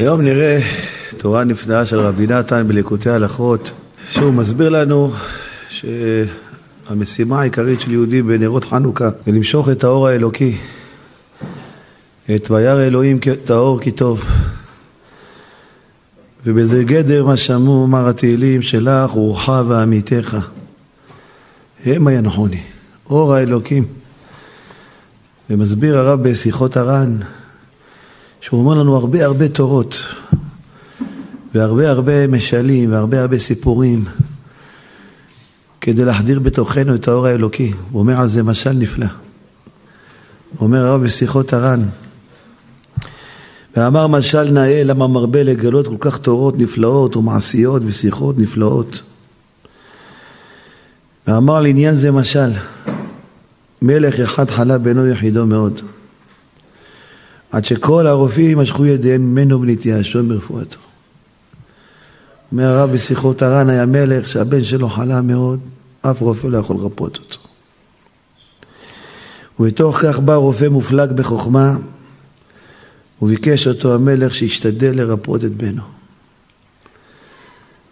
היום נראה תורה נפלאה של רבי נתן בליקוטי הלכות, שהוא מסביר לנו שהמשימה העיקרית של יהודי בנרות חנוכה זה למשוך את האור האלוקי, את וירא אלוהים את האור כי טוב. ובזה גדר מה שמעו אמר התהילים שלך רוחה ועמיתך. המה ינחוני, אור האלוקים. ומסביר הרב בשיחות הר"ן שהוא אומר לנו הרבה הרבה תורות והרבה הרבה משלים והרבה הרבה סיפורים כדי להחדיר בתוכנו את האור האלוקי. הוא אומר על זה משל נפלא. הוא אומר הרב בשיחות הר"ן ואמר משל נאה למה מרבה לגלות כל כך תורות נפלאות ומעשיות ושיחות נפלאות. ואמר לעניין זה משל מלך אחד חלה בנו יחידו מאוד עד שכל הרופאים משכו ידיהם ממנו ונתייאשו ברפואתו. אומר הרב בשיחות הר"ן היה מלך שהבן שלו חלה מאוד, אף רופא לא יכול לרפות אותו. ובתוך כך בא רופא מופלג בחוכמה וביקש אותו המלך שישתדל לרפות את בנו.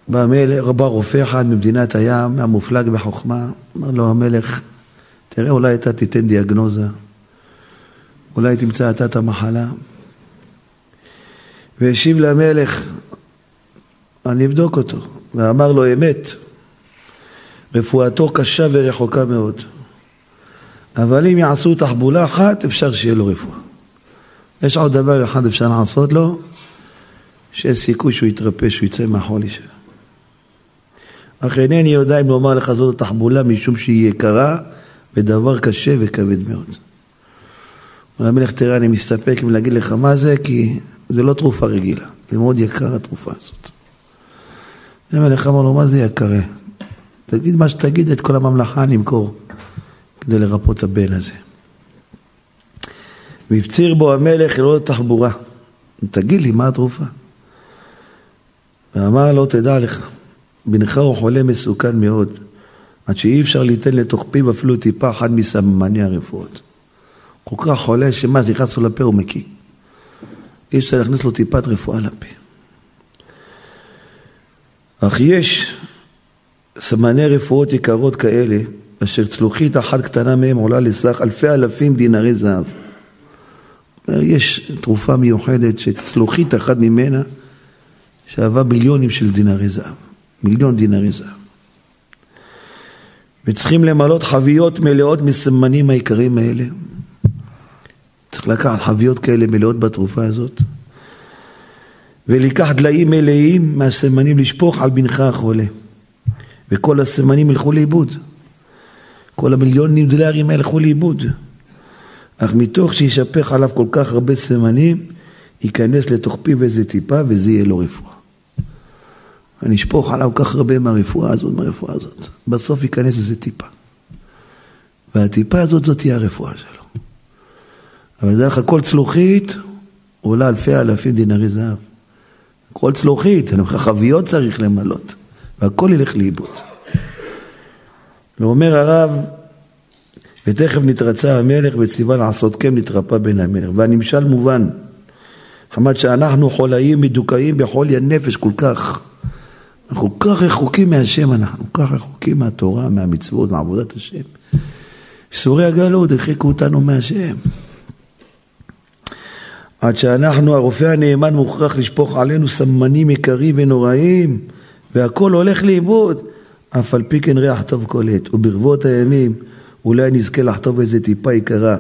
בא, המלך, בא רופא אחד ממדינת הים, המופלג בחוכמה, אמר לו המלך, תראה אולי אתה תיתן דיאגנוזה אולי תמצא אתה את המחלה. והשיב למלך, אני אבדוק אותו. ואמר לו אמת, רפואתו קשה ורחוקה מאוד. אבל אם יעשו תחבולה אחת, אפשר שיהיה לו רפואה. יש עוד דבר אחד אפשר לעשות לו, שיש סיכוי שהוא יתרפא, שהוא יצא מהחולי שלו. אך אינני יודע אם לומר לך זאת התחבולה משום שהיא יקרה ודבר קשה וכבד מאוד. המלך תראה אני מסתפק אם להגיד לך מה זה כי זה לא תרופה רגילה, זה מאוד יקר התרופה הזאת. המלך אמר לו מה זה יקרה? תגיד מה שתגיד את כל הממלכה נמכור כדי לרפות את הבן הזה. והפציר בו המלך ללא תחבורה. תגיד לי מה התרופה? ואמר לו תדע לך, בנך הוא חולה מסוכן מאוד, עד שאי אפשר ליתן לתוך פיו אפילו טיפה אחת מסממני הרפואות. כל כך חולה שמה שנכנס לו לפה הוא מקיא. אי אפשר להכניס לו טיפת רפואה לפה. אך יש סמני רפואות יקרות כאלה, אשר צלוחית אחת קטנה מהם עולה לסך אלפי אלפים דינרי זהב. יש תרופה מיוחדת שצלוחית אחת ממנה שווה מיליונים של דינרי זהב. מיליון דינרי זהב. וצריכים למלות חביות מלאות מסמנים העיקריים האלה. צריך לקחת חביות כאלה מלאות בתרופה הזאת, ולקח דליים מלאים מהסמנים לשפוך על בנך החולה. וכל הסמנים ילכו לאיבוד. כל המיליונים דולרים ילכו לאיבוד. אך מתוך שישפך עליו כל כך הרבה סמנים, ייכנס לתוך פיו איזה טיפה וזה יהיה לו רפואה. אני אשפוך עליו כך הרבה מהרפואה הזאת, מהרפואה הזאת. בסוף ייכנס איזה טיפה. והטיפה הזאת, זאת תהיה הרפואה שלו. אבל זה לך כל צלוחית עולה אלפי אלפים דינרי זהב. כל צלוחית, חביות צריך למלות, והכל ילך לאיבוד. ואומר הרב, ותכף נתרצה המלך וציווה לעשות כן נתרפא בין המלך. והנמשל מובן, חמד שאנחנו חולאים מדוכאים בחולי הנפש כל כך. אנחנו כל כך רחוקים מהשם, אנחנו כל כך רחוקים מהתורה, מהמצוות, מעבודת השם. ייסורי הגלות הרחיקו אותנו מהשם. עד שאנחנו, הרופא הנאמן מוכרח לשפוך עלינו סמנים יקרים ונוראים, והכל הולך לאיבוד. אף על פי כן ריח טוב כל עת, וברבות הימים אולי נזכה לחטוב איזה טיפה יקרה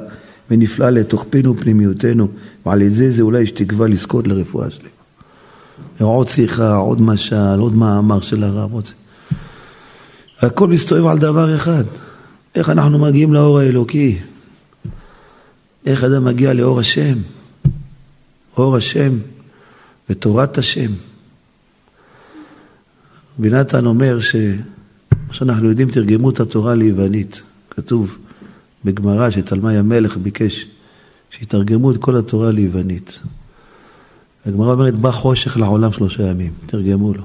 ונפלאה לתוך פינו ופנימיותנו, ועל ידי זה אולי יש תקווה לזכות לרפואה שלי. עוד שיחה, עוד משל, עוד מאמר של הרב, עוד... הכל מסתובב על דבר אחד, איך אנחנו מגיעים לאור האלוקי, איך אדם מגיע לאור השם. אור השם ותורת השם. רבי נתן אומר שמה שאנחנו יודעים, תרגמו את התורה ליוונית. כתוב בגמרא שתלמי המלך ביקש שיתרגמו את כל התורה ליוונית. הגמרא אומרת, בא חושך לעולם שלושה ימים, תרגמו לו.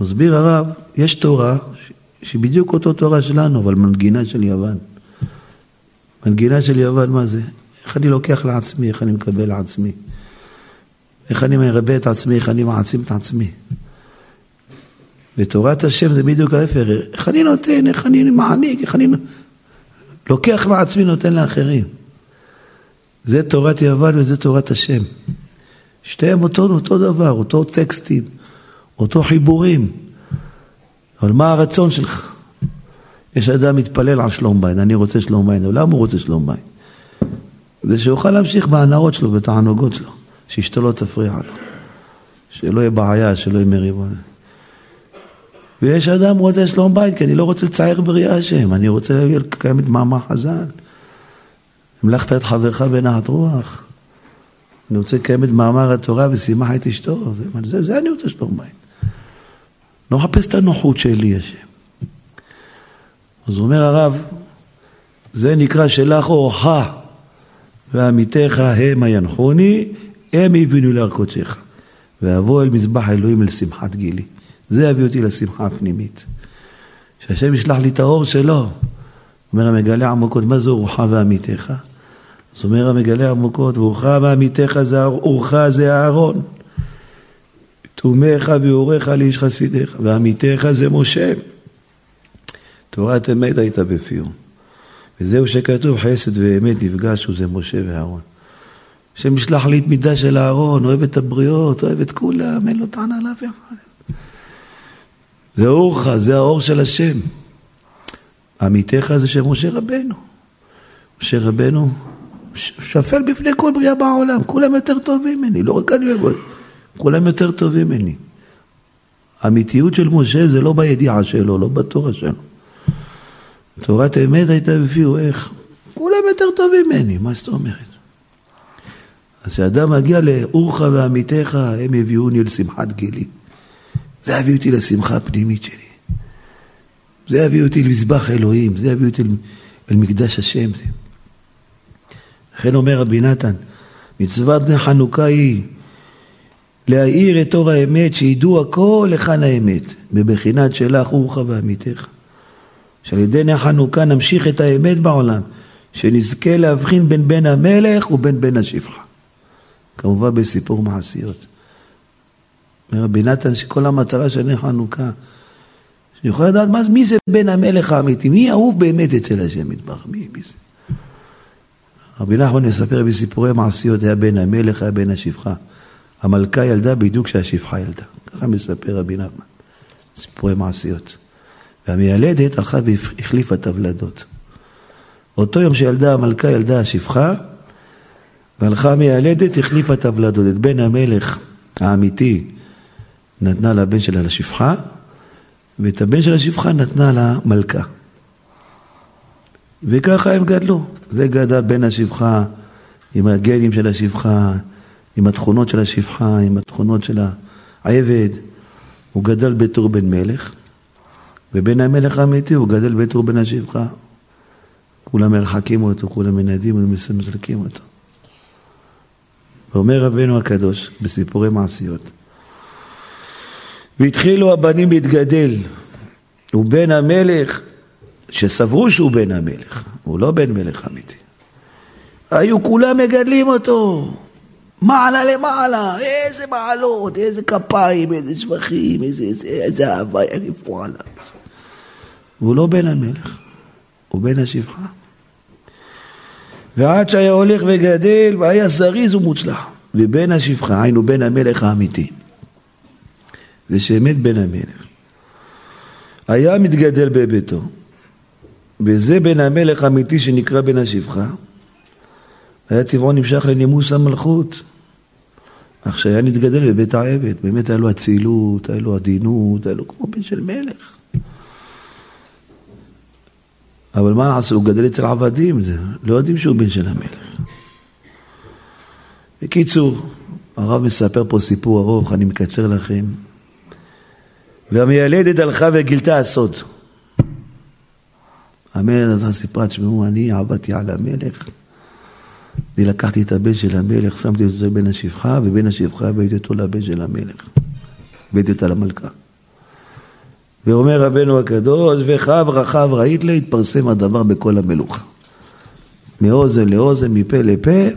מסביר הרב, יש תורה שהיא בדיוק אותו תורה שלנו, אבל מנגינה של יוון. מנגינה של יוון, מה זה? איך אני לוקח לעצמי, איך אני מקבל לעצמי. איך אני מרבה את עצמי, איך אני מעצים את עצמי. ותורת השם זה בדיוק ההפך, איך אני נותן, איך אני מעניק, איך אני לוקח מעצמי, נותן לאחרים. זה תורת יוון וזה תורת השם. שתיהם אותו, אותו דבר, אותו טקסטים, אותו חיבורים. אבל מה הרצון שלך? יש אדם מתפלל על שלום בית, אני רוצה שלום בית, אבל למה הוא רוצה שלום בית? כדי שיוכל להמשיך בהנאות שלו, בתענוגות שלו, שאשתו לא תפריע לו, שלא יהיה בעיה, שלא יהיה מריבון. ויש אדם רוצה שלום בית, כי אני לא רוצה לצייר בריאה השם, אני רוצה לקיים את מאמר חז"ל. המלכת את חברך בנחת רוח. אני רוצה לקיים את מאמר התורה ושימח את אשתו, זה, זה, זה אני רוצה שלום בית. לא מחפש את הנוחות שלי השם. אז אומר הרב, זה נקרא שלך אורך ועמיתך המה ינחוני, הם הבינו להר קודשך. ואבוא אל מזבח אלוהים לשמחת גילי. זה יביא אותי לשמחה הפנימית. שהשם ישלח לי את האור שלו. אומר המגלה עמוקות, מה זה אורך ועמיתך? אז אומר המגלה עמוקות, ואורך ועמיתך זה אורך זה אהרון. תומך ואורך לאיש חסידיך, ועמיתך זה משה. תורת אמת הייתה בפיו. וזהו שכתוב חסד ואמת נפגשו זה משה ואהרון. השם ישלח לי את מידה של אהרון, אוהב את הבריות, אוהב את כולם, אין לו טענה לאף אחד. זה אורך, זה האור של השם. עמיתך זה של משה רבנו. משה רבנו שפל בפני כל בריאה בעולם, כולם יותר טובים ממני, לא רק אני וגוי, כולם יותר טובים ממני. האמיתיות של משה זה לא בידיעה שלו, לא בתורה שלו. תורת אמת הייתה בפיהו, איך? כולם יותר טובים ממני, מה זאת אומרת? אז כשאדם מגיע לאורך ועמיתך, הם הביאוני לשמחת גילי. זה יביא אותי לשמחה הפנימית שלי. זה יביא אותי למזבח אלוהים, זה יביא אותי אל מקדש השם. זה. לכן אומר רבי נתן, מצוות חנוכה היא להאיר את אור האמת, שידעו הכל היכן האמת, בבחינת שלך אורך ועמיתך. שעל ידי נר חנוכה נמשיך את האמת בעולם, שנזכה להבחין בין בן המלך ובין בן השפחה. כמובן בסיפור מעשיות. אומר רבי נתן שכל המטרה של נר חנוכה, שאני יכול לדעת מה, מי זה בן המלך האמיתי, מי אהוב באמת אצל השם יתברך, מי, מי זה? רבי נחמן מספר בסיפורי מעשיות, היה בן המלך, היה בן השפחה. המלכה ילדה בדיוק כשהשפחה ילדה. ככה מספר רבי נחמן, סיפורי מעשיות. והמיילדת הלכה והחליפה את הוולדות. אותו יום שילדה המלכה, ילדה השפחה, והלכה המיילדת, החליפה את הוולדות. בן המלך האמיתי נתנה לבן שלה לשפחה, ואת הבן של השפחה נתנה למלכה. וככה הם גדלו. זה גדל בן השפחה, עם הגנים של השפחה, עם התכונות של השפחה, עם התכונות של העבד. הוא גדל בתור בן מלך, ובן המלך האמיתי הוא גדל בתור בן השפחה. כולם מרחקים אותו, כולם מנדים ומסלקים אותו. ואומר רבנו הקדוש בסיפורי מעשיות, והתחילו הבנים להתגדל, ובן המלך, שסברו שהוא בן המלך, הוא לא בן מלך אמיתי. היו כולם מגדלים אותו, מעלה למעלה, איזה מעלות, איזה כפיים, איזה שבחים, איזה, איזה, איזה אהבה יניפו עליו. והוא לא בן המלך, הוא בן השפחה. ועד שהיה הולך וגדל והיה זריז ומוצלח. ובן השפחה, היינו בן המלך האמיתי. זה שאמת בן המלך. היה מתגדל בביתו, וזה בן המלך האמיתי שנקרא בן השפחה, היה טבעו נמשך לנימוס המלכות. אך שהיה נתגדל בבית העבד, באמת היה לו אצילות, היה לו עדינות, היה לו כמו בן של מלך. אבל מה נעשה, הוא גדל אצל עבדים, זה, לא יודעים שהוא בן של המלך. בקיצור, הרב מספר פה סיפור ארוך, אני מקצר לכם. והמיילדת הלכה וגילתה הסוד. המלך סיפרה, תשמעו, אני עבדתי על המלך, אני לקחתי את הבן של המלך, שמתי אותו בין השפחה, ובין השפחה הבאתי אותו לבן של המלך. הבאתי אותה למלכה. ואומר רבנו הקדוש, וחב רחב ראית לה, התפרסם הדבר בכל המלוכה. מאוזן לאוזן, מפה לפה,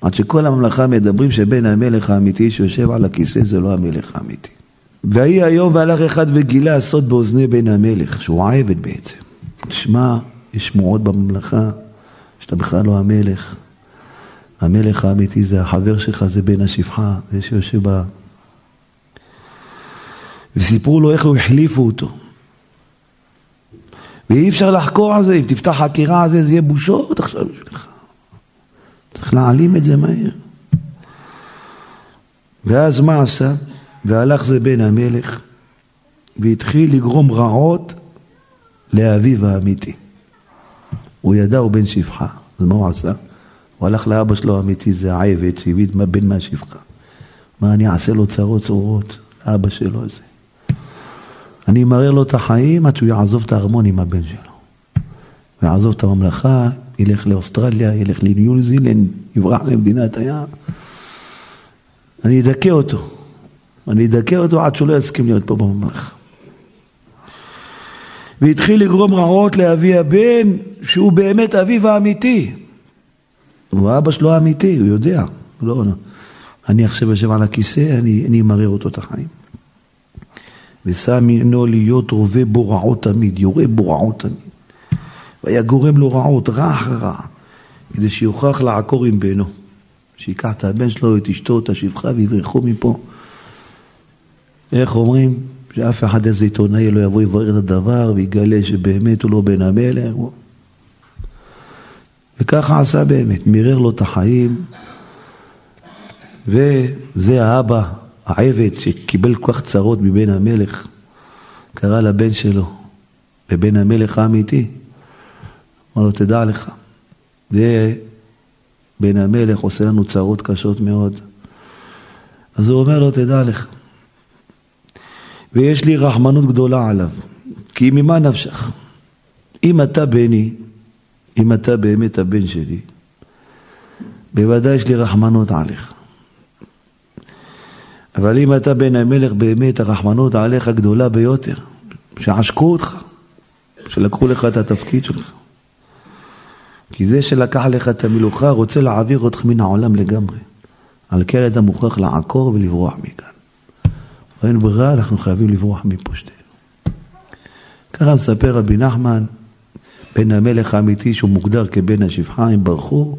עד שכל הממלכה מדברים שבן המלך האמיתי שיושב על הכיסא זה לא המלך האמיתי. ויהי היום והלך אחד וגילה הסוד באוזני בן המלך, שהוא העבד בעצם. תשמע, יש שמועות בממלכה שאתה בכלל לא המלך. המלך האמיתי זה החבר שלך, זה בן השפחה, זה שיושב. וסיפרו לו איך הוא החליפו אותו. ואי אפשר לחקור על זה, אם תפתח חקירה על זה, זה יהיה בושות עכשיו בשבילך. צריך להעלים את זה מהר. ואז מה עשה? והלך זה בן המלך, והתחיל לגרום רעות לאביו האמיתי. הוא ידע, הוא בן שפחה. אז מה הוא עשה? הוא הלך לאבא שלו האמיתי, זה העבד שהביא בן מהשפחה. מה, אני אעשה לו צרות צרורות, אבא שלו הזה. אני אמרר לו את החיים עד שהוא יעזוב את הארמון עם הבן שלו. ויעזוב את הממלכה, ילך לאוסטרליה, ילך לניו זילנד, יברח למדינת הים. אני אדכא אותו. אני אדכא אותו עד שהוא לא יסכים להיות פה בממלכה. והתחיל לגרום רעות לאבי הבן, שהוא באמת אביו האמיתי. הוא האבא שלו האמיתי, הוא יודע. לא, לא. אני עכשיו יושב על הכיסא, אני אמרר אותו את החיים. ושם ממנו להיות רובה בו רעות תמיד, יורה בו רעות תמיד. והיה גורם לו רעות, רע אחר רע, כדי שיוכח לעקור עם בנו. שיקח את הבן שלו, את אשתו, את השפחה, ויברחו מפה. איך אומרים? שאף אחד איזה עיתונאי לא יבוא יברר את הדבר ויגלה שבאמת הוא לא בן המלך. וככה עשה באמת, מירר לו את החיים, וזה האבא העבד שקיבל כל כך צרות מבן המלך, קרא לבן שלו, לבן המלך האמיתי, אמר לו, תדע לך, זה בן המלך עושה לנו צרות קשות מאוד. אז הוא אומר לו, תדע לך, ויש לי רחמנות גדולה עליו, כי ממה נפשך? אם אתה בני, אם אתה באמת הבן שלי, בוודאי יש לי רחמנות עליך. אבל אם אתה בן המלך באמת, הרחמנות עליך גדולה ביותר, שעשקו אותך, שלקחו לך את התפקיד שלך. כי זה שלקח לך את המלוכה רוצה להעביר אותך מן העולם לגמרי. על כן אתה מוכרח לעקור ולברוח מכאן. ואין ברירה, אנחנו חייבים לברוח מפה שתינו. ככה מספר רבי נחמן, בן המלך האמיתי שהוא מוגדר כבן השפחה, הם ברחו,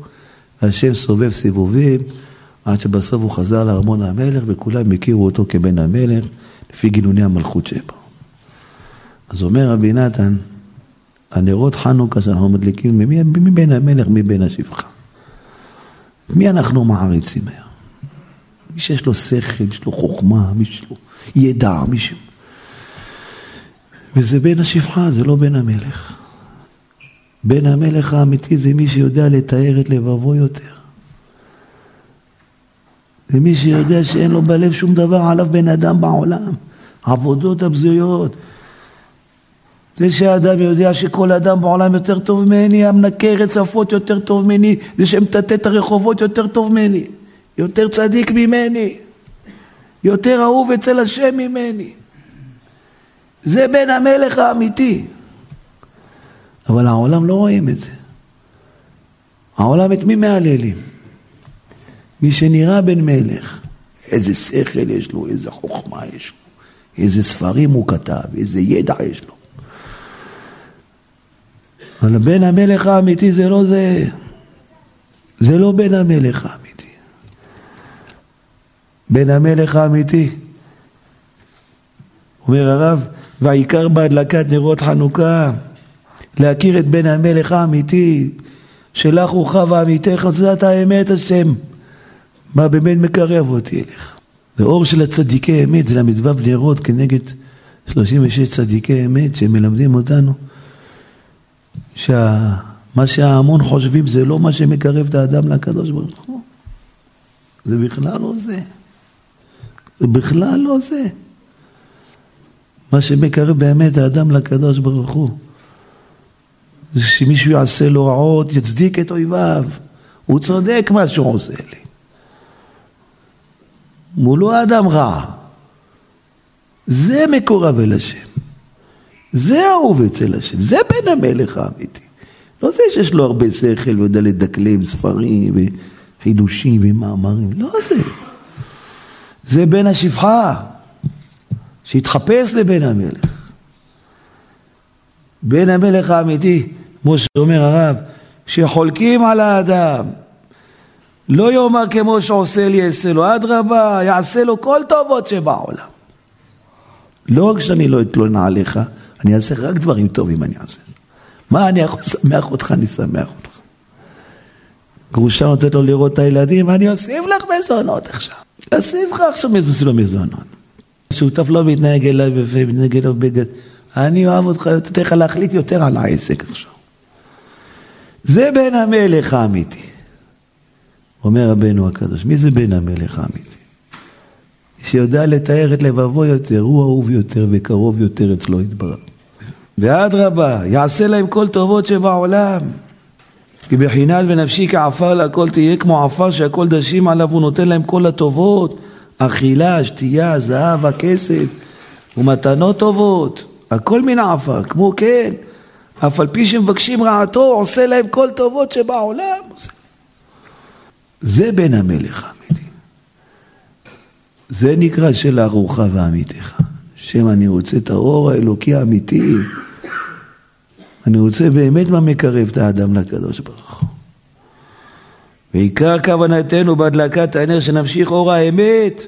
והשם סובב סיבובים. עד שבסוף הוא חזר לארמון המלך וכולם הכירו אותו כבן המלך לפי גינוני המלכות שבו. אז אומר רבי נתן, הנרות חנוכה שאנחנו מדליקים, מי, בין המלך, מי בין השפחה? מי אנחנו מעריצים היום? מי שיש לו שכל, יש לו חוכמה, מי שיש לו ידע, מי ש... וזה בן השפחה, זה לא בן המלך. בן המלך האמיתי זה מי שיודע לתאר את לבבו יותר. ומי שיודע שאין לו בלב שום דבר עליו בן אדם בעולם, עבודות הבזויות. זה שהאדם יודע שכל אדם בעולם יותר טוב ממני, המנקה רצפות יותר טוב ממני, זה שמטאטא את הרחובות יותר טוב ממני, יותר צדיק ממני, יותר אהוב אצל השם ממני. זה בן המלך האמיתי. אבל העולם לא רואים את זה. העולם את מי מהללים? מי שנראה בן מלך, איזה שכל יש לו, איזה חוכמה יש לו, איזה ספרים הוא כתב, איזה ידע יש לו. אבל בן המלך האמיתי זה לא זה, זה לא בן המלך האמיתי. בן המלך האמיתי, אומר הרב, והעיקר בהדלקת נרות חנוכה, להכיר את בן המלך האמיתי, שלך חווה עמיתך, זאת האמת השם. מה באמת מקרב אותי אליך. זה אור של הצדיקי אמת, זה ל"ו נרות כנגד 36 צדיקי אמת שמלמדים אותנו שמה שההמון חושבים זה לא מה שמקרב את האדם לקדוש ברוך הוא. זה בכלל לא זה. זה בכלל לא זה. מה שמקרב באמת האדם לקדוש ברוך הוא זה שמישהו יעשה לו רעות, יצדיק את אויביו. הוא צודק מה שהוא עושה לי. הוא לא אדם רע. זה מקורב אל השם. זה אהוב אצל השם. זה בן המלך האמיתי. לא זה שיש לו הרבה שכל ויודע לדקלם ספרים חידושים ומאמרים, לא זה. זה בן השפחה, שהתחפש לבן המלך. בן המלך האמיתי, כמו שאומר הרב, שחולקים על האדם. לא יאמר כמו שעושה לי אעשה לו, אדרבה, יעשה לו כל טובות שבעולם. לא רק שאני לא אתלונן עליך, אני אעשה רק דברים טובים אני אעשה. מה אני יכול לשמח אותך, אני אשמח אותך. גרושה נותנת לו לראות את הילדים, אני אוסיף לך מזונות עכשיו. אוסיף לך עכשיו מזונות מזונות. שותף לא מתנהג אליי ומתנהג אליו בגד. אני אוהב אותך, יותר לך להחליט יותר על העסק עכשיו. זה בן המלך האמיתי. אומר רבנו הקדוש, מי זה בן המלך האמיתי? שיודע לתאר את לבבו יותר, הוא אהוב יותר וקרוב יותר אצלו יתברך. ואדרבה, יעשה להם כל טובות שבעולם. כי בחינת ונפשי כעפר להכל תהיה כמו עפר שהכל דשים עליו, הוא נותן להם כל הטובות, אכילה, שתייה, זהב, הכסף, ומתנות טובות, הכל מן העפר, כמו כן, אף על פי שמבקשים רעתו, עושה להם כל טובות שבעולם. זה בן המלך האמיתי. זה נקרא של ארוחה ועמיתך. שם אני רוצה את האור האלוקי האמיתי. אני רוצה באמת מה מקרב את האדם לקדוש ברוך הוא. ועיקר כוונתנו בהדלקת הנר שנמשיך אור האמת,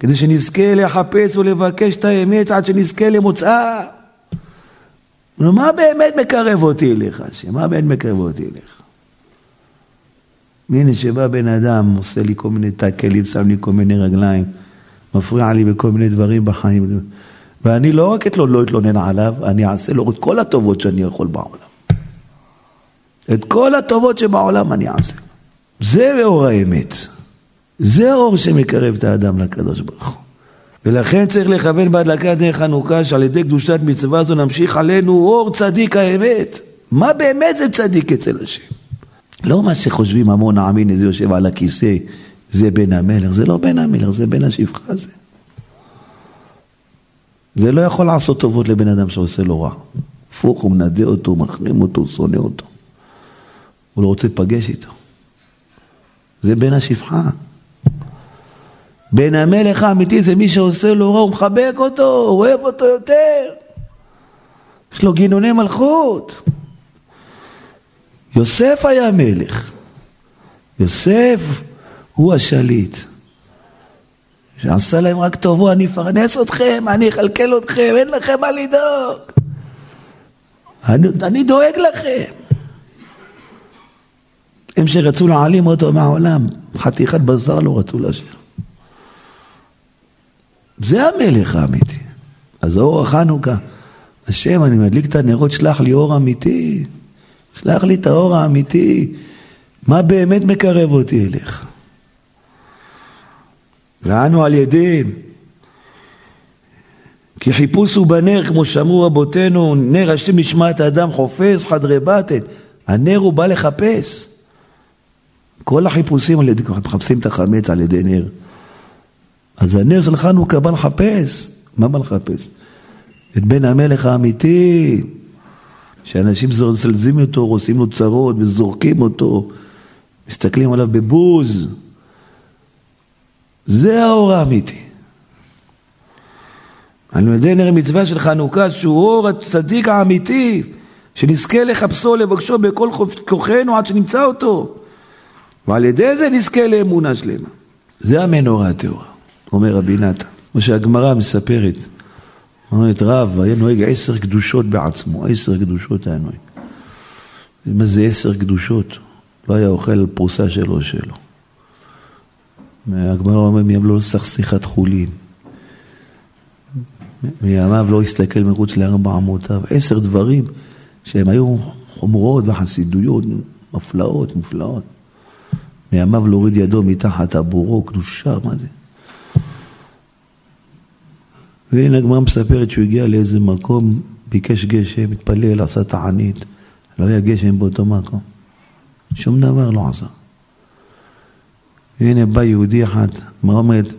כדי שנזכה לחפש ולבקש את האמת עד שנזכה למוצאה. מה באמת מקרב אותי אליך, השם? מה באמת מקרב אותי אליך? הנה שבא בן אדם, עושה לי כל מיני תקלים, שם לי כל מיני רגליים, מפריע לי בכל מיני דברים בחיים. ואני לא רק אתלון, לא אתלונן עליו, אני אעשה לו את כל הטובות שאני יכול בעולם. את כל הטובות שבעולם אני אעשה. זה אור האמת. זה האור שמקרב את האדם לקדוש ברוך הוא. ולכן צריך לכוון בהדלקת נר חנוכה שעל ידי קדושת מצווה זו נמשיך עלינו אור צדיק האמת. מה באמת זה צדיק אצל השם? לא מה שחושבים המון העמין, איזה יושב על הכיסא, זה בן המלך, זה לא בן המלך, זה בן השפחה הזה. זה לא יכול לעשות טובות לבן אדם שעושה לו רע. הפוך, הוא מנדה אותו, מחרים אותו, שונא אותו. הוא לא רוצה להיפגש איתו. זה בן השפחה. בן המלך האמיתי זה מי שעושה לו רע, הוא מחבק אותו, הוא אוהב אותו יותר. יש לו גינוני מלכות. יוסף היה מלך. יוסף הוא השליט. שעשה להם רק טובו, אני אפרנס אתכם, אני אכלכל אתכם, אין לכם מה לדאוג. אני, אני דואג לכם. הם שרצו להעלים אותו מהעולם, חתיכת בשר לא רצו להשאיר. זה המלך האמיתי. אז אור החנוכה, השם, אני מדליק את הנרות, שלח לי אור אמיתי. שלח לי את האור האמיתי. מה באמת מקרב אותי אליך? ואנו על ידי כי חיפוש הוא בנר, כמו שאמרו רבותינו, נר השם נשמעת האדם חופש חדרי בטן. הנר הוא בא לחפש. כל החיפושים על ידי, מחפשים את החמץ על ידי נר. אז הנר של חנוכה בא לחפש. מה בא לחפש? את בן המלך האמיתי, שאנשים זלזים אותו, עושים לו צרות וזורקים אותו, מסתכלים עליו בבוז. זה האור האמיתי. על ידי נר מצווה של חנוכה, שהוא אור הצדיק האמיתי, שנזכה לחפשו, לבקשו בכל כוחנו עד שנמצא אותו. ועל ידי זה נזכה לאמונה שלמה. זה המנורה הטהורה, אומר רבי נתן. כמו שהגמרא מספרת, אומרת רב, היה נוהג עשר קדושות בעצמו, עשר קדושות היה נוהג. מה זה עשר קדושות? לא היה אוכל פרוסה שלו שלו. הגמרא אומר מימיו לא שיחת חולין. מימיו לא הסתכל מחוץ לארבע אמותיו. עשר דברים שהם היו חומרות וחסידויות מפלאות, מופלאות. מימיו להוריד ידו מתחת עבורו, קדושה, מה זה? והנה הגמרא מספרת שהוא הגיע לאיזה מקום, ביקש גשם, התפלל, עשה תענית, לא היה גשם באותו מקום. שום דבר לא עשה. והנה בא יהודי אחד, מה אומרת?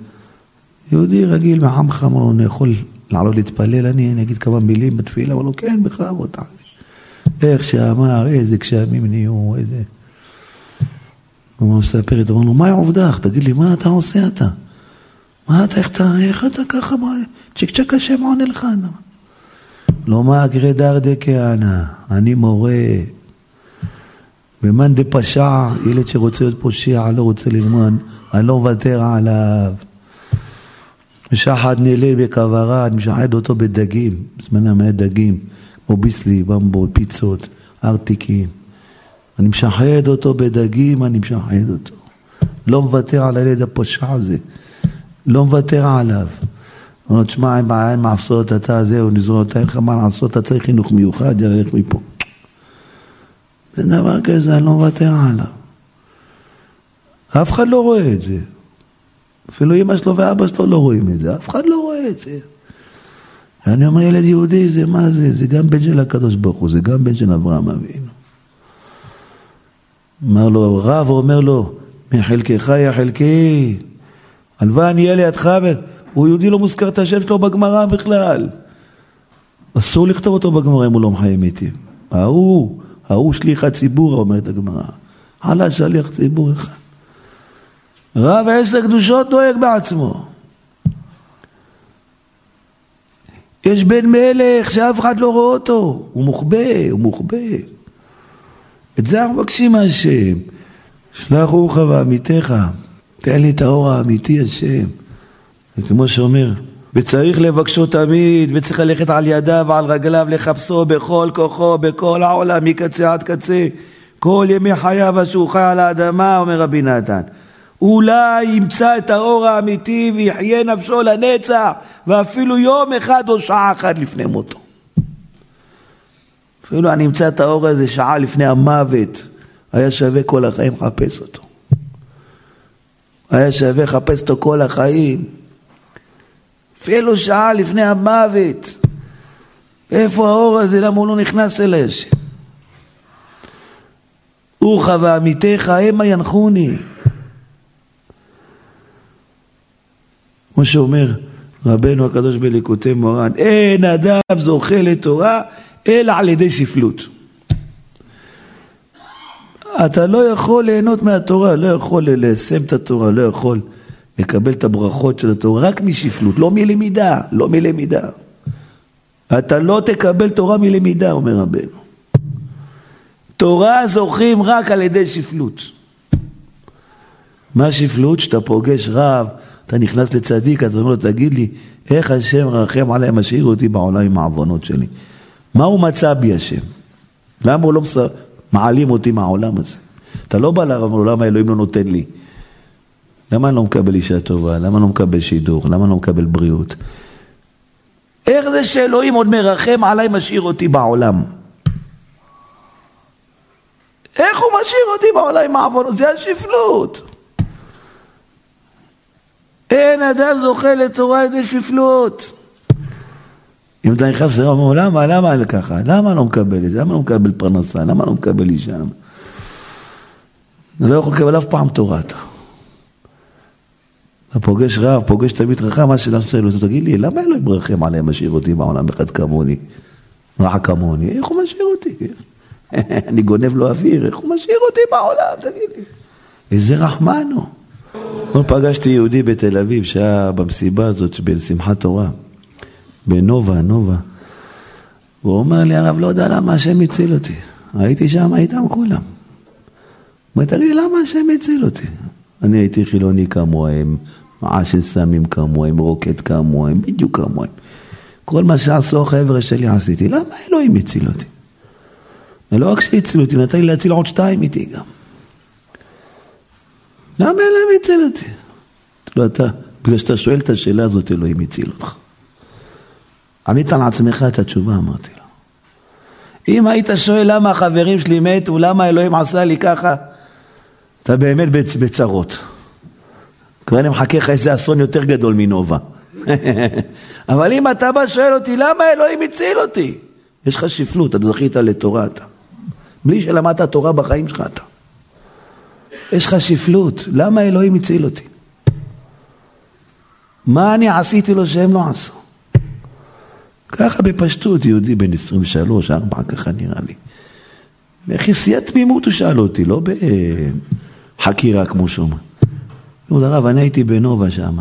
יהודי רגיל מעמך, אמר לו, אני יכול לעלות להתפלל, אני, אגיד כמה מילים בתפילה, אמר לו, כן, בכבוד. איך שאמר, איזה גשמים נהיו, איזה... הוא מספר לי, אמר לו, מה עובדך? תגיד לי, מה אתה עושה אתה? מה אתה, איך אתה, איך אתה ככה, צ'יק צ'ק השם עונה לך. לא מה גרדר דקהנה, אני מורה. ומאן דפשע, ילד שרוצה להיות פושע, לא רוצה ללמוד, אני לא מוותר עליו. משחד נעלה בכברה, אני משחד אותו בדגים, בזמנם היה דגים, כמו ביסלי, במבו, פיצות, ארטיקים. אני משחד אותו בדגים, אני משחד אותו. לא מוותר על הילד הפושע הזה, לא מוותר עליו. אומר לו, תשמע, אין בעיה, אין מעשות, אתה זהו, נזרום, אתה אין לך מה לעשות, אתה צריך חינוך מיוחד, יאללה, לך מפה. זה דבר כזה, אני לא מוותר עליו. אף אחד לא רואה את זה. אפילו אמא שלו ואבא שלו לא רואים את זה, אף אחד לא רואה את זה. ואני אומר, ילד יהודי, זה מה זה? זה גם בן של הקדוש ברוך הוא, זה גם בן של אברהם אבינו. אמר לו, רב אומר לו, מחלקך יא חלקי, הלוואי אני אהיה לידך, הוא יהודי לא מוזכר את השם שלו בגמרא בכלל. אסור לכתוב אותו בגמרא אם הוא לא מחיים איתי. ההוא, ההוא שליח הציבור, אומרת הגמרא. עלה שליח ציבור אחד. רב עשר קדושות דואג בעצמו. יש בן מלך שאף אחד לא רואה אותו, הוא מוחבא, הוא מוחבא. את זה אנחנו מבקשים מהשם. שלח רוחך ועמיתך, תן לי את האור האמיתי השם. וכמו שאומר, וצריך לבקשו תמיד, וצריך ללכת על ידיו ועל רגליו לחפשו בכל כוחו, בכל העולם, מקצה עד קצה. כל ימי חייו אשר חי על האדמה, אומר רבי נתן. אולי ימצא את האור האמיתי ויחיה נפשו לנצח, ואפילו יום אחד או שעה אחת לפני מותו. אפילו אני אמצא את האור הזה שעה לפני המוות, היה שווה כל החיים לחפש אותו. היה שווה לחפש אותו כל החיים. אפילו שעה לפני המוות. איפה האור הזה? למה הוא לא נכנס אל השם? אורך ועמיתך המה ינחוני. כמו שאומר רבנו הקדוש בליקוטי מורן, אין אדם זוכה לתורה אלא על ידי שפלות. אתה לא יכול ליהנות מהתורה, לא יכול ליישם את התורה, לא יכול לקבל את הברכות של התורה רק משפלות, לא מלמידה, לא מלמידה. אתה לא תקבל תורה מלמידה, אומר רבנו. תורה זוכים רק על ידי שפלות. מה שפלות? שאתה פוגש רב, אתה נכנס לצדיק, אתה אומר לו, תגיד לי, איך השם רחם עליי, משאיר אותי בעולם עם העוונות שלי? מה הוא מצא בי השם? למה הוא לא מעלים אותי מהעולם הזה? אתה לא בא לרב ואומר לו, למה אלוהים לא נותן לי? למה אני לא מקבל אישה טובה? למה אני לא מקבל שידור? למה אני לא מקבל בריאות? איך זה שאלוהים עוד מרחם עליי, משאיר אותי בעולם? איך הוא משאיר אותי בעולם עם? זה השפלות. אין אדם זוכה לתורה ידי שפלות. אם אתה נכנס לאומר, למה, למה אני ככה? למה לא מקבל את זה? למה לא מקבל פרנסה? למה לא מקבל אישה? אני לא יכול לקבל אף פעם תורה. אתה אתה פוגש רב, פוגש תלמיד חכם, מה שאתה רוצה, תגיד לי, למה אלוהים מרחם עליהם, משאיר אותי בעולם אחד כמוני, רע כמוני? איך הוא משאיר אותי? אני גונב לו אוויר, איך הוא משאיר אותי בעולם, תגיד לי. איזה רחמן הוא. פגשתי יהודי בתל אביב שהיה במסיבה הזאת בשמחת תורה, בנובה, נובה. הוא אומר לי, הרב, לא יודע למה השם הציל אותי. הייתי שם איתם כולם. אומר, תגיד לי, למה השם הציל אותי? אני הייתי חילוני כמוהם, מעשן סמים כמוהם, רוקט כמוהם, בדיוק כמוהם. כל מה שעשו החבר'ה שלי עשיתי. למה אלוהים הציל אותי? ולא רק שהציל אותי, נתן לי להציל עוד שתיים איתי גם. למה אלוהים הציל אותי? לא אתה, בגלל שאתה שואל את השאלה הזאת, אלוהים הציל אותך. ענית על עצמך את התשובה, אמרתי לו. אם היית שואל למה החברים שלי מתו, למה אלוהים עשה לי ככה, אתה באמת בצרות. כבר אני מחכה לך איזה אסון יותר גדול מנובה. אבל אם אתה בא שואל אותי, למה אלוהים הציל אותי? יש לך שפלות, אתה זכית לתורה אתה. בלי שלמדת תורה בחיים שלך אתה. יש לך שפלות, למה אלוהים הציל אותי? מה אני עשיתי לו שהם לא עשו? ככה בפשטות, יהודי בן 23, 4, ככה נראה לי. בכיסיית תמימות הוא שאל אותי, לא ב... חקירה כמו שאומרים. כבוד הרב, אני הייתי בנובה שם,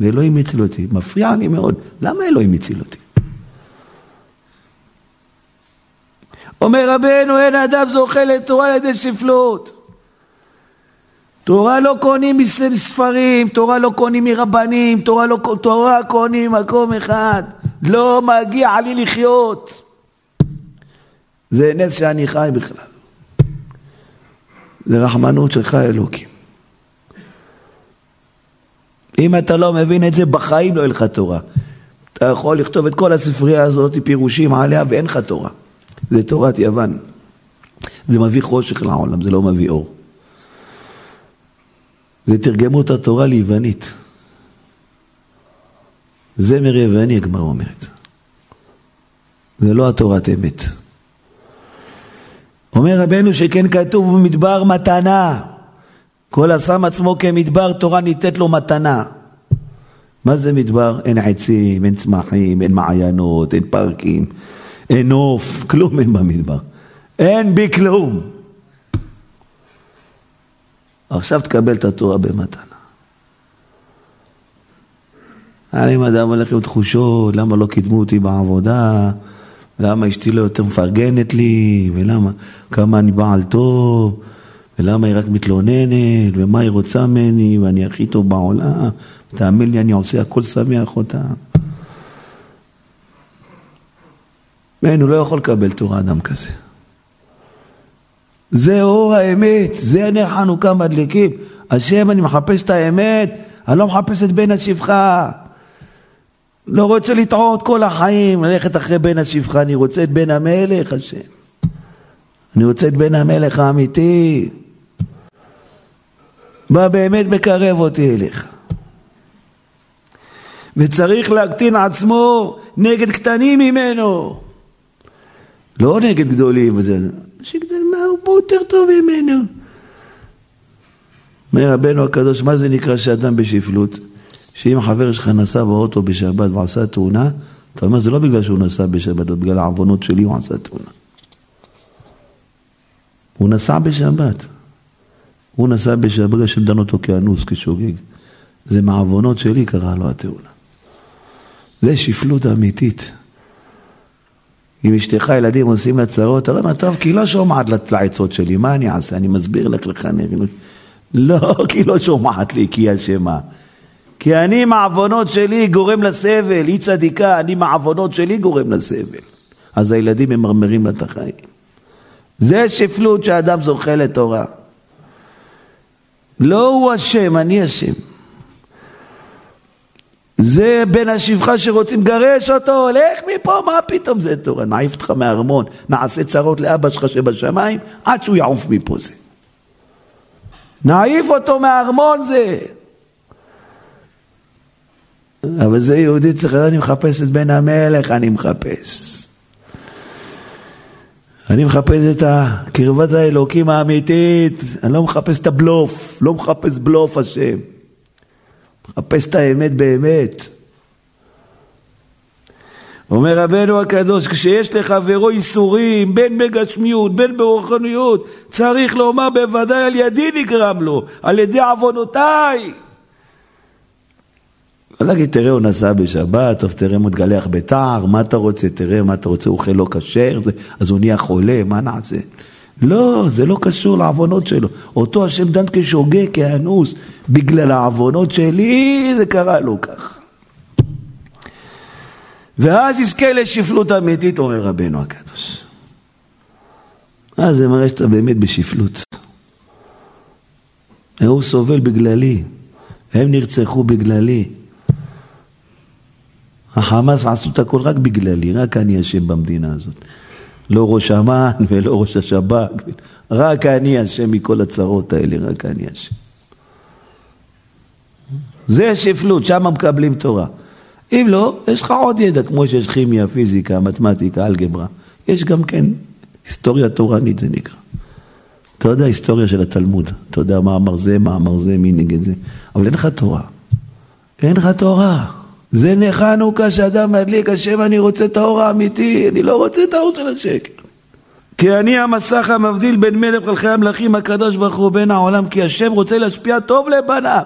ואלוהים הציל אותי. מפריע לי מאוד. למה אלוהים הציל אותי? אומר רבנו, אין אדם זוכה לתורה על ידי שפלות. תורה לא קונים מספרים, תורה לא קונים מרבנים, תורה, לא, תורה קונים מקום אחד. לא מגיע לי לחיות. זה נס שאני חי בכלל. זה רחמנות שלך אלוקים. אם אתה לא מבין את זה, בחיים לא יהיה לך תורה. אתה יכול לכתוב את כל הספרייה הזאת, פירושים עליה, ואין לך תורה. זה תורת יוון. זה מביא חושך לעולם, זה לא מביא אור. זה תרגמו את התורה ליוונית. זמר יווני, הגמרא אומרת. זה לא התורת אמת. אומר רבנו שכן כתוב במדבר מתנה. כל השם עצמו כמדבר, תורה ניתת לו מתנה. מה זה מדבר? אין עצים, אין צמחים, אין מעיינות, אין פארקים, אין נוף, כלום אין במדבר. אין בי כלום. עכשיו תקבל את התורה במתנה. אם אדם הולך עם תחושות, למה לא קידמו אותי בעבודה, למה אשתי לא יותר מפרגנת לי, ולמה, כמה אני בעל טוב, ולמה היא רק מתלוננת, ומה היא רוצה ממני, ואני הכי טוב בעולם, תאמין לי, אני עושה הכל שמח אותה. אין, הוא לא יכול לקבל תורה אדם כזה. זה אור האמת, זה נר חנוכה מדליקים. השם, אני מחפש את האמת, אני לא מחפש את בן השפחה. לא רוצה לטעות כל החיים, ללכת אחרי בן השפחה, אני רוצה את בן המלך, השם. אני רוצה את בן המלך האמיתי. מה באמת מקרב אותי אליך. וצריך להקטין עצמו נגד קטנים ממנו. לא נגד גדולים, מה פה יותר טוב ממנו. אומר רבנו הקדוש, מה זה נקרא שאדם בשפלות? שאם חבר שלך נסע באוטו בשבת ועשה תאונה, אתה אומר, זה לא בגלל שהוא נסע בשבת, זה בגלל העוונות שלי הוא עשה תאונה. הוא נסע בשבת. הוא נסע בשבת בגלל שדן אותו כאנוס, כשוגג. זה מעוונות שלי קרה לו התאונה. זה שפלות אמיתית. אם אשתך ילדים עושים לה צרות, אתה אומר, טוב, כי היא לא שומעת לעצות שלי, מה אני אעשה? אני מסביר לך לחנך. לא, כי היא לא שומעת לי, כי היא אשמה. כי אני מעוונות שלי גורם לסבל, היא צדיקה, אני מעוונות שלי גורם לסבל. אז הילדים ממרמרים לה את החיים. זה שפלות שאדם זוכה לתורה. לא הוא אשם, אני אשם. זה בן השפחה שרוצים לגרש אותו, לך מפה, מה פתאום זה תורה? נעיף אותך מהארמון, נעשה צרות לאבא שלך שבשמיים, עד שהוא יעוף מפה זה. נעיף אותו מהארמון זה. אבל זה יהודי צריך, אני מחפש את בן המלך, אני מחפש. אני מחפש את קרבת האלוקים האמיתית, אני לא מחפש את הבלוף, לא מחפש בלוף השם. מחפש את האמת באמת. אומר רבנו הקדוש, כשיש לחברו איסורים, בין בגשמיות, בין ברוחניות, צריך לומר בוודאי על ידי נגרם לו, על ידי עוונותיי. לא להגיד, תראה, הוא נסע בשבת, טוב, תראה, הוא מתגלח בתער, מה אתה רוצה? תראה, מה אתה רוצה? הוא אוכל לא כשר, אז הוא נהיה חולה, מה נעשה? לא, זה לא קשור לעוונות שלו. אותו השם דן כשוגה, כאנוס, בגלל העוונות שלי, זה קרה לו ככה. ואז יזכה לשפלות אמיתית, אומר רבנו הקדוש. אז זה מראה שאתה באמת בשפלות. הוא סובל בגללי, הם נרצחו בגללי. החמאס עשו את הכל רק בגללי, רק אני אשם במדינה הזאת. לא ראש אמ"ן ולא ראש השב"כ, רק אני אשם מכל הצרות האלה, רק אני אשם. זה שפלות, שם מקבלים תורה. אם לא, יש לך עוד ידע, כמו שיש כימיה, פיזיקה, מתמטיקה, אלגברה. יש גם כן היסטוריה תורנית, זה נקרא. אתה יודע היסטוריה של התלמוד, אתה יודע מה אמר זה, מה אמר זה, מי נגד זה, אבל אין לך תורה. אין לך תורה. זה נחנוכה שאדם מדליק, השם אני רוצה את האור האמיתי, אני לא רוצה את האור של השקר. כי אני המסך המבדיל בין מלך מלכי המלכים הקדוש ברוך הוא בין העולם כי השם רוצה להשפיע טוב לבניו.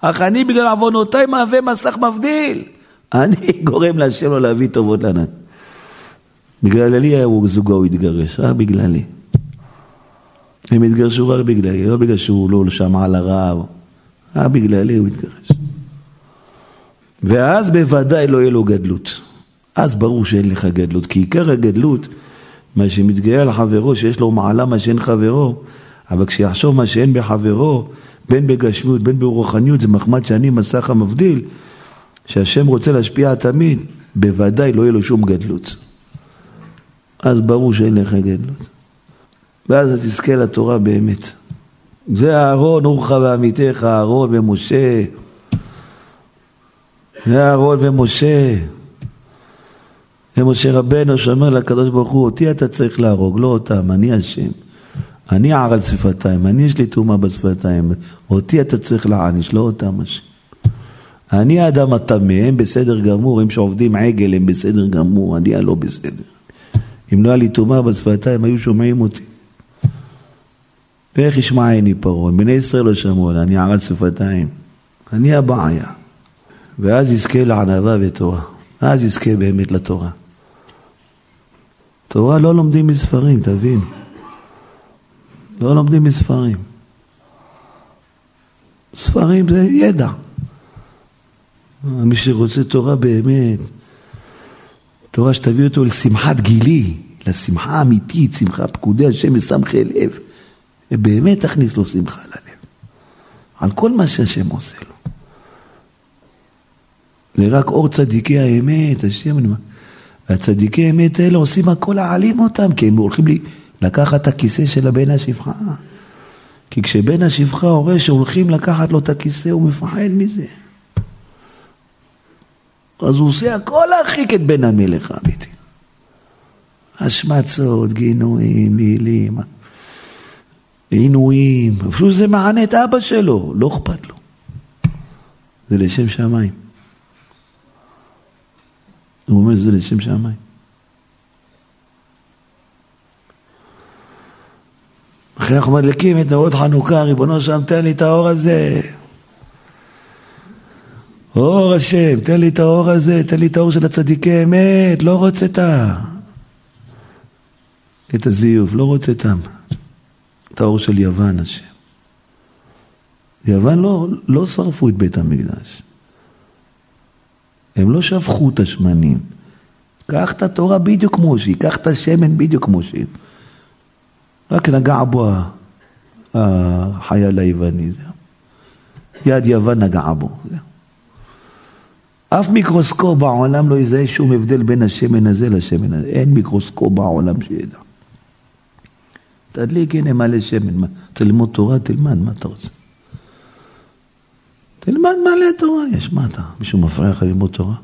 אך אני בגלל עוונותיי מהווה מסך מבדיל. אני גורם להשם לא להביא טובות לענן בגלל לי זוגו הוא התגרש, רק בגללי. הם התגרשו רק בגללי, לא בגלל שהוא לא שמע על הרב רק בגללי הוא התגרש ואז בוודאי לא יהיה לו גדלות אז ברור שאין לך גדלות כי עיקר הגדלות מה שמתגאה על חברו, שיש לו מעלה מה שאין חברו, אבל כשיחשוב מה שאין בחברו, בין בגשמיות, בין ברוחניות, זה מחמד שאני מסך המבדיל, שהשם רוצה להשפיע תמיד, בוודאי לא יהיה לו שום גדלות. אז ברור שאין לך גדלות. ואז תזכה לתורה באמת. זה אהרון, אורך ועמיתך, אהרון ומשה. זה אהרון ומשה. ומשה רבנו שאומר לקדוש ברוך הוא, אותי אתה צריך להרוג, לא אותם, אני אשם. אני ער על שפתיים, אני יש לי טומאה בשפתיים, אותי אתה צריך להעניש, לא אותם אשם. אני האדם הטמא, הם בסדר גמור, הם שעובדים עגל הם בסדר גמור, אני הלא בסדר. אם לא היה לי טומאה בשפתיים, היו שומעים אותי. ואיך ישמעני פרעה? בני ישראל לא שמעו, אני ער על שפתיים. אני הבעיה. ואז יזכה לענווה ותורה. אז יזכה באמת לתורה. תורה לא לומדים מספרים, תבין. לא לומדים מספרים. ספרים זה ידע. מי שרוצה תורה באמת, תורה שתביא אותו לשמחת גילי, לשמחה אמיתית, שמחה פקודי השם ושמחי לב, ובאמת תכניס לו שמחה ללב. על כל מה שהשם עושה לו. זה רק אור צדיקי האמת, השם, אני אומר. והצדיקי אמת האלה עושים הכל להעלים אותם, כי הם הולכים לי לקחת את הכיסא של הבן השפחה. כי כשבן השפחה רואה שהולכים לקחת לו את הכיסא, הוא מפחד מזה. אז הוא עושה הכל להרחיק את בן המלך האמיתי. השמצות, גינויים, מילים, עינויים, אפילו זה מענה את אבא שלו, לא אכפת לו. זה לשם שמיים. הוא אומר שזה לשם שמיים. אחרי אנחנו מדליקים את נרות חנוכה, ריבונו שם, תן לי את האור הזה. אור השם, תן לי את האור הזה, תן לי את האור של הצדיקי אמת, לא רוצה את ה... את הזיוף, לא רוצה את, ה... את האור של יוון, השם. יוון לא, לא שרפו את בית המקדש. הם לא שפכו את השמנים. קח את התורה בדיוק כמו שהיא, קח את השמן בדיוק כמו שהיא. רק נגע בו החייל היווני, יד יוון נגע בו. אף מיקרוסקופ בעולם לא יזהה שום הבדל בין השמן הזה לשמן הזה. אין מיקרוסקופ בעולם שידע. תדליק, הנה מלא שמן. תלמוד תורה, תלמד, מה אתה רוצה? תלמד מלא תורה יש, מה אתה? מישהו מפריע לך ללמוד תורה?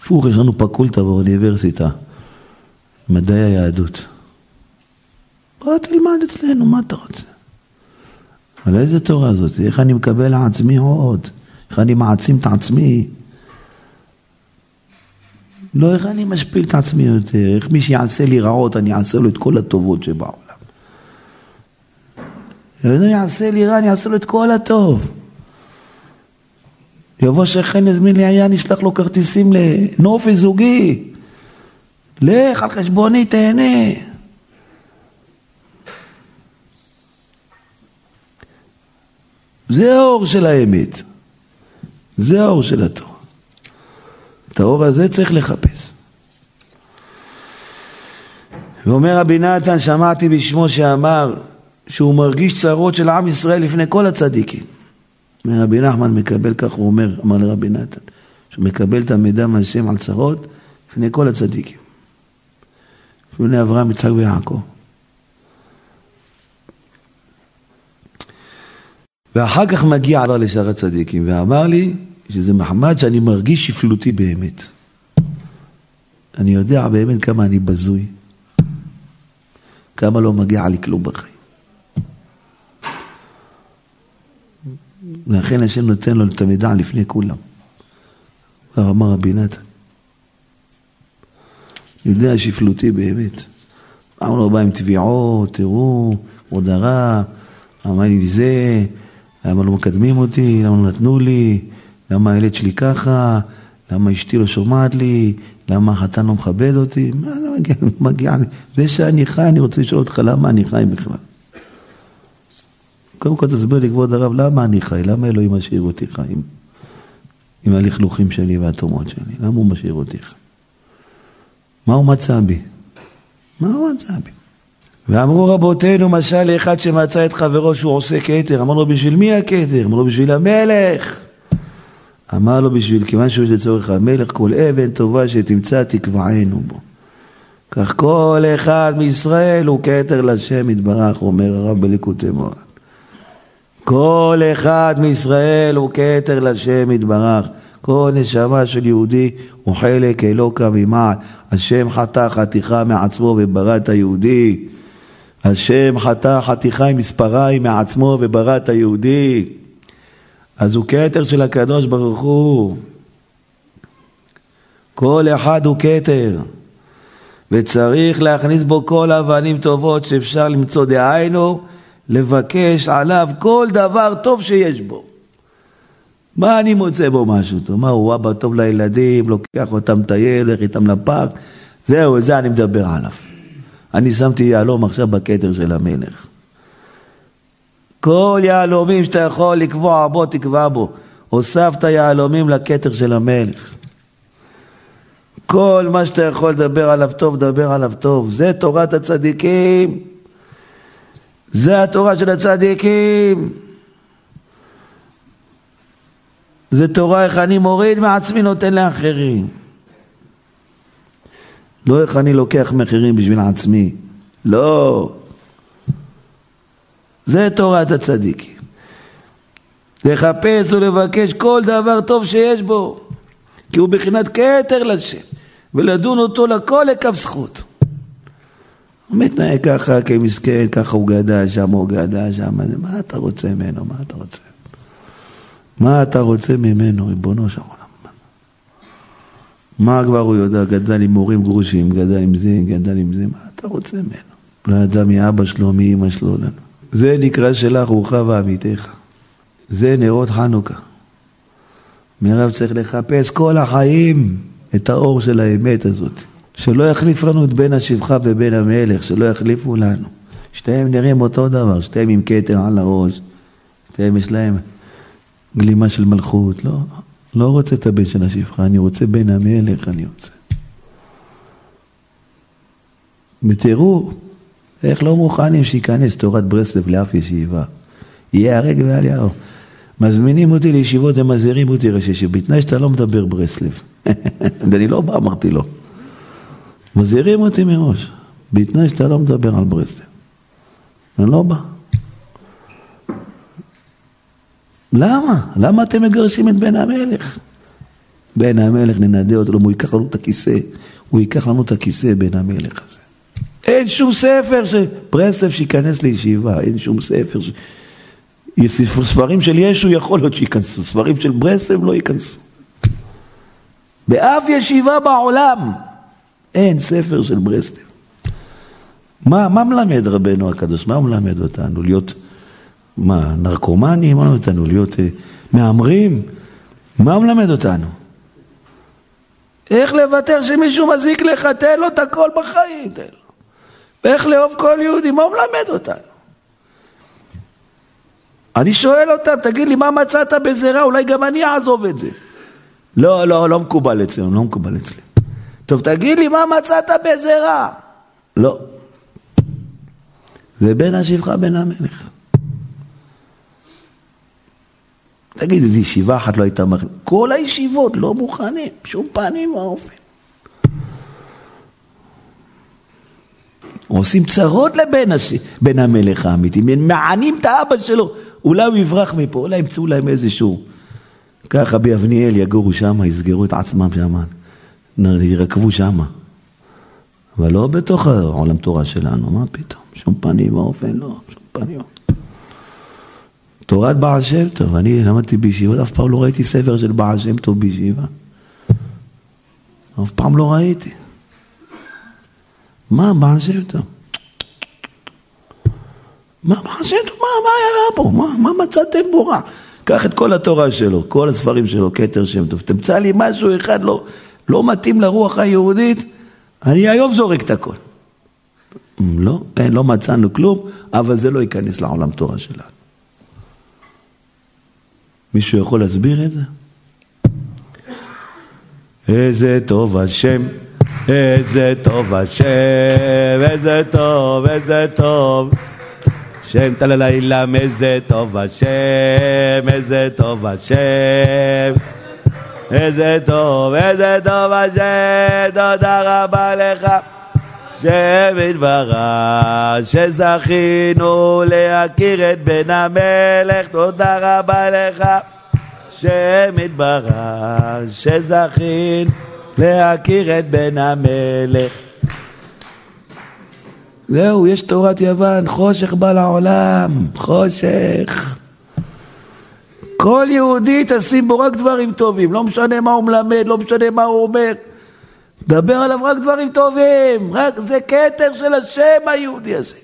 הפוך, יש לנו פקולטה באוניברסיטה, מדעי היהדות. בוא תלמד אצלנו, מה אתה רוצה? אבל איזה תורה זאת? איך אני מקבל לעצמי עוד? איך אני מעצים את עצמי? לא איך אני משפיל את עצמי יותר, איך מי שיעשה לי רעות, אני אעשה לו את כל הטובות שבעולם. אם יעשה לי רע, אני אעשה לו את כל הטוב. יבוא שכן יזמין לי עיין, ישלח לו כרטיסים לנופי זוגי. לך על חשבוני, תהנה. זה האור של האמת. זה האור של התורה. את האור הזה צריך לחפש. ואומר רבי נתן, שמעתי בשמו שאמר שהוא מרגיש צרות של עם ישראל לפני כל הצדיקים. רבי נחמן מקבל, כך הוא אומר, אמר לרבי נתן, שהוא מקבל את המידע מהשם על צרות לפני כל הצדיקים. לפני אברהם, יצחק ויעקב. ואחר כך מגיע עבר לשאר הצדיקים, ואמר לי שזה מחמד שאני מרגיש שפלותי באמת. אני יודע באמת כמה אני בזוי, כמה לא מגיע לי כלום בחיים. ולכן השם נותן לו את המידע לפני כולם. אמר רבי נתן. יודע שפלותי באמת. למה לא בא עם תביעות, תראו, עוד הרע, אמר לי זה, למה לא מקדמים אותי, למה לא נתנו לי, למה הילד שלי ככה, למה אשתי לא שומעת לי, למה החתן לא מכבד אותי, מה לא מגיע, מגיע לי, זה שאני חי, אני רוצה לשאול אותך למה אני חי בכלל. קודם כל תסביר לי, כבוד הרב, למה אני חי? למה אלוהים משאיר אותי חי עם הלכלוכים שלי והתומות שלי? למה הוא משאיר אותי חי? מה הוא מצא בי? מה הוא מצא בי? ואמרו רבותינו, משל לאחד שמצא את חברו שהוא עושה כתר, אמר לו, בשביל מי הכתר? אמר לו, בשביל המלך. אמר לו, בשביל, כיוון שהוא לצורך המלך, כל אבן טובה שתמצא תקבענו בו. כך כל אחד מישראל הוא כתר לשם יתברך, אומר הרב בליקוטי מוהר. כל אחד מישראל הוא כתר לשם יתברך. כל נשמה של יהודי הוא חלק אלוקא ממעל. השם חטא חתיכה מעצמו וברא את היהודי. השם חטא חתיכה עם מספריים מעצמו וברא את היהודי. אז הוא כתר של הקדוש ברוך הוא. כל אחד הוא כתר. וצריך להכניס בו כל אבנים טובות שאפשר למצוא, דהיינו, לבקש עליו כל דבר טוב שיש בו. מה אני מוצא בו משהו טוב? מה, הוא אבא טוב לילדים, לוקח אותם לטייל, הולך איתם לפארק? זהו, זה אני מדבר עליו. אני שמתי יהלום עכשיו בכתר של המלך. כל יהלומים שאתה יכול לקבוע בו, תקבע בו. הוספת יהלומים לכתר של המלך. כל מה שאתה יכול לדבר עליו טוב, דבר עליו טוב. זה תורת הצדיקים. זה התורה של הצדיקים. זה תורה איך אני מוריד מעצמי נותן לאחרים. לא איך אני לוקח מחירים בשביל עצמי. לא. זה תורת הצדיקים. לחפש ולבקש כל דבר טוב שיש בו, כי הוא בחינת כתר לשם, ולדון אותו לכל לכף זכות. הוא מתנהג ככה כמסכן, ככה הוא גדל שם, הוא גדל שם, מה אתה רוצה ממנו, מה אתה רוצה? מה אתה רוצה ממנו, ריבונו של עולם? מה כבר הוא יודע? גדל עם הורים גרושים, גדל עם זה, גדל עם זה, מה אתה רוצה ממנו? לא ידע מאבא שלו, מאמא שלו, לנו. זה נקרא שלך רוחה ועמיתך. זה נרות חנוכה. מירב צריך לחפש כל החיים את האור של האמת הזאת. שלא יחליף לנו את בן השפחה ובן המלך, שלא יחליפו לנו. שתיהם נראים אותו דבר, שתיהם עם כתר על הראש, שתיהם יש להם גלימה של מלכות. לא, לא רוצה את הבן של השפחה, אני רוצה בן המלך, אני רוצה. ותראו איך לא מוכנים שייכנס תורת ברסלב לאף ישיבה. יהיה הרג ואל יער. מזמינים אותי לישיבות ומזהירים אותי ראשי שבתנאי שאתה לא מדבר ברסלב. ואני לא בא, אמרתי לו. מזהירים אותי מראש, בתנאי שאתה לא מדבר על ברסלב. אני לא בא. למה? למה אתם מגרשים את בן המלך? בן המלך ננדה אותו, הוא ייקח לנו את הכיסא, הוא ייקח לנו את הכיסא בן המלך הזה. אין שום ספר ש... ברסלב שייכנס לישיבה, אין שום ספר ש... ספרים של ישו יכול להיות שייכנסו, ספרים של ברסלב לא ייכנסו. באף ישיבה בעולם אין ספר של ברסלב. מה, מה מלמד רבנו הקדוש? מה הוא מלמד אותנו? להיות, מה, נרקומנים? מה מלמד אותנו? להיות אה, מהמרים? מה מלמד אותנו? איך לוותר שמישהו מזיק לך? תן לו את הכל בחיים, תן לו. ואיך לאהוב כל יהודי? מה הוא מלמד אותנו? אני שואל אותם, תגיד לי, מה מצאת בזה רע? אולי גם אני אעזוב את זה. לא, לא, לא מקובל אצלנו, לא מקובל אצלי. טוב, תגיד לי, מה מצאת בזה רע? לא. זה בין השפחה בין המלך. תגיד, איזו ישיבה אחת לא הייתה מכניסה. כל הישיבות לא מוכנים, בשום פנים ואופן. עושים צרות לבן הש... בן המלך האמיתי, מענים את האבא שלו, אולי הוא יברח מפה, אולי ימצאו להם איזשהו... ככה ביבניאל יגורו שם, יסגרו את עצמם שם, ירקבו שם. אבל לא בתוך העולם תורה שלנו, מה פתאום? שום פנים ואופן, לא, שום פנים. תורת בעל שם טוב, אני למדתי בישיבות, אף פעם לא ראיתי ספר של בעל שם טוב בישיבה. אף פעם לא ראיתי. מה בעל שם טוב? מה, מה, מה, מה היה פה? מה, מה מצאתם בו רע? קח את כל התורה שלו, כל הספרים שלו, כתר שם טוב, תמצא לי משהו אחד לא, לא מתאים לרוח היהודית, אני היום זורק את הכל. לא, אין, לא מצאנו כלום, אבל זה לא ייכנס לעולם תורה שלנו. מישהו יכול להסביר את זה? איזה טוב השם, איזה טוב השם, איזה טוב, איזה טוב. שם טללילם, איזה טוב השם, איזה טוב השם. איזה טוב, איזה טוב השם, תודה רבה לך. שם יתברך, שזכינו להכיר את בן המלך, תודה רבה לך. שם יתברך, שזכינו להכיר את בן המלך. זהו, יש תורת יוון, חושך בא לעולם, חושך. כל יהודי תשים בו רק דברים טובים, לא משנה מה הוא מלמד, לא משנה מה הוא אומר. דבר עליו רק דברים טובים, רק זה כתר של השם היהודי הזה.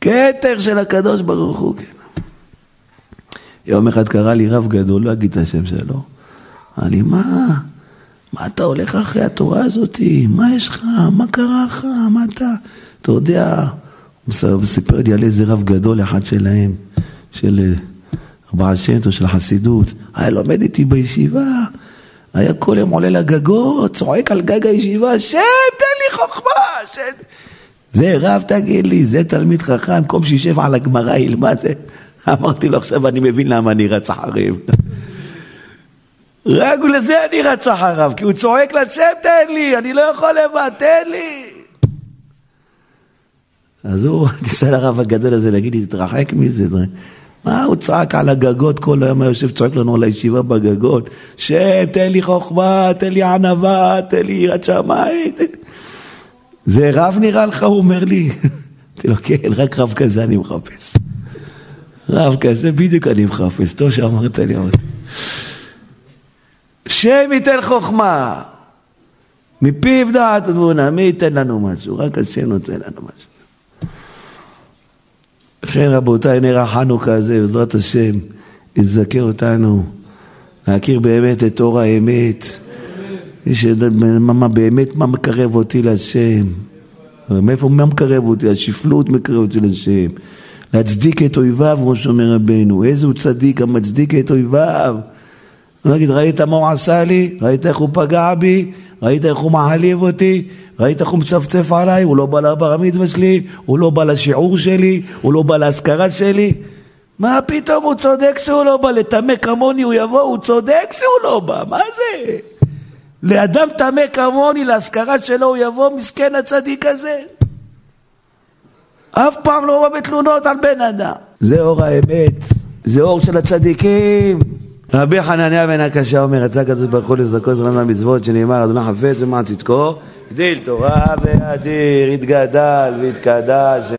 כתר של הקדוש ברוך הוא, כן. יום אחד קרא לי רב גדול, לא אגיד את השם שלו. אמר לי, מה? מה אתה הולך אחרי התורה הזאתי? מה יש לך? מה קרה לך? מה אתה? אתה יודע, הוא סיפר לי על איזה רב גדול אחד שלהם, של בעל שם טוב, של החסידות. היה לומד איתי בישיבה, היה כל יום עולה לגגות, צועק על גג הישיבה, שם, תן לי חוכמה, שם. זה רב, תגיד לי, זה תלמיד חכם, במקום שישב על הגמרא, ילמד זה. אמרתי לו, עכשיו אני מבין למה אני רץ אחריו. רק לזה אני רץ אחריו, כי הוא צועק לשם, תן לי, אני לא יכול לבד, תן לי. אז הוא ניסה לרב הגדול הזה להגיד לי, תתרחק מזה. מה, הוא צעק על הגגות, כל היום היה יושב, צועק לנו על הישיבה בגגות, שם, תן לי חוכמה, תן לי ענווה, תן לי יראת שמיים. זה רב נראה לך, הוא אומר לי. אמרתי לו, כן, רק רב כזה אני מחפש. רב כזה בדיוק אני מחפש, טוב שאמרת לי, אמרתי. שם ייתן חוכמה, מפיו דעת ותבונה, מי ייתן לנו משהו? רק השם נותן לנו משהו. לכן רבותיי, נר החנוכה הזה, בעזרת השם, יזכה אותנו להכיר באמת את אור האמת. מה באמת, מה מקרב אותי להשם? מאיפה, מה מקרב אותי? השפלות מקרב אותי להשם. להצדיק את אויביו, כמו שאומר רבנו. איזה הוא צדיק המצדיק את אויביו. נגיד, ראית מה הוא עשה לי? ראית איך הוא פגע בי? ראית איך הוא מעליב אותי? ראית איך הוא מצפצף עליי? הוא לא בא לבר מצווה שלי? הוא לא בא לשיעור שלי? הוא לא בא להשכרה שלי? מה פתאום הוא צודק שהוא לא בא? לטמא כמוני הוא יבוא? הוא צודק שהוא לא בא, מה זה? לאדם טמא כמוני, להשכרה שלו הוא יבוא? מסכן הצדיק הזה? אף פעם לא בא בתלונות על בן אדם. זה אור האמת, זה אור של הצדיקים. רבי חנניה בן הקשה אומר, יצא כזה ברוך הוא לזכו זמן מהמצוות שנאמר, אדוני חפץ למען צדקו, גדיל תורה ואדיר, יתגדל ויתקדש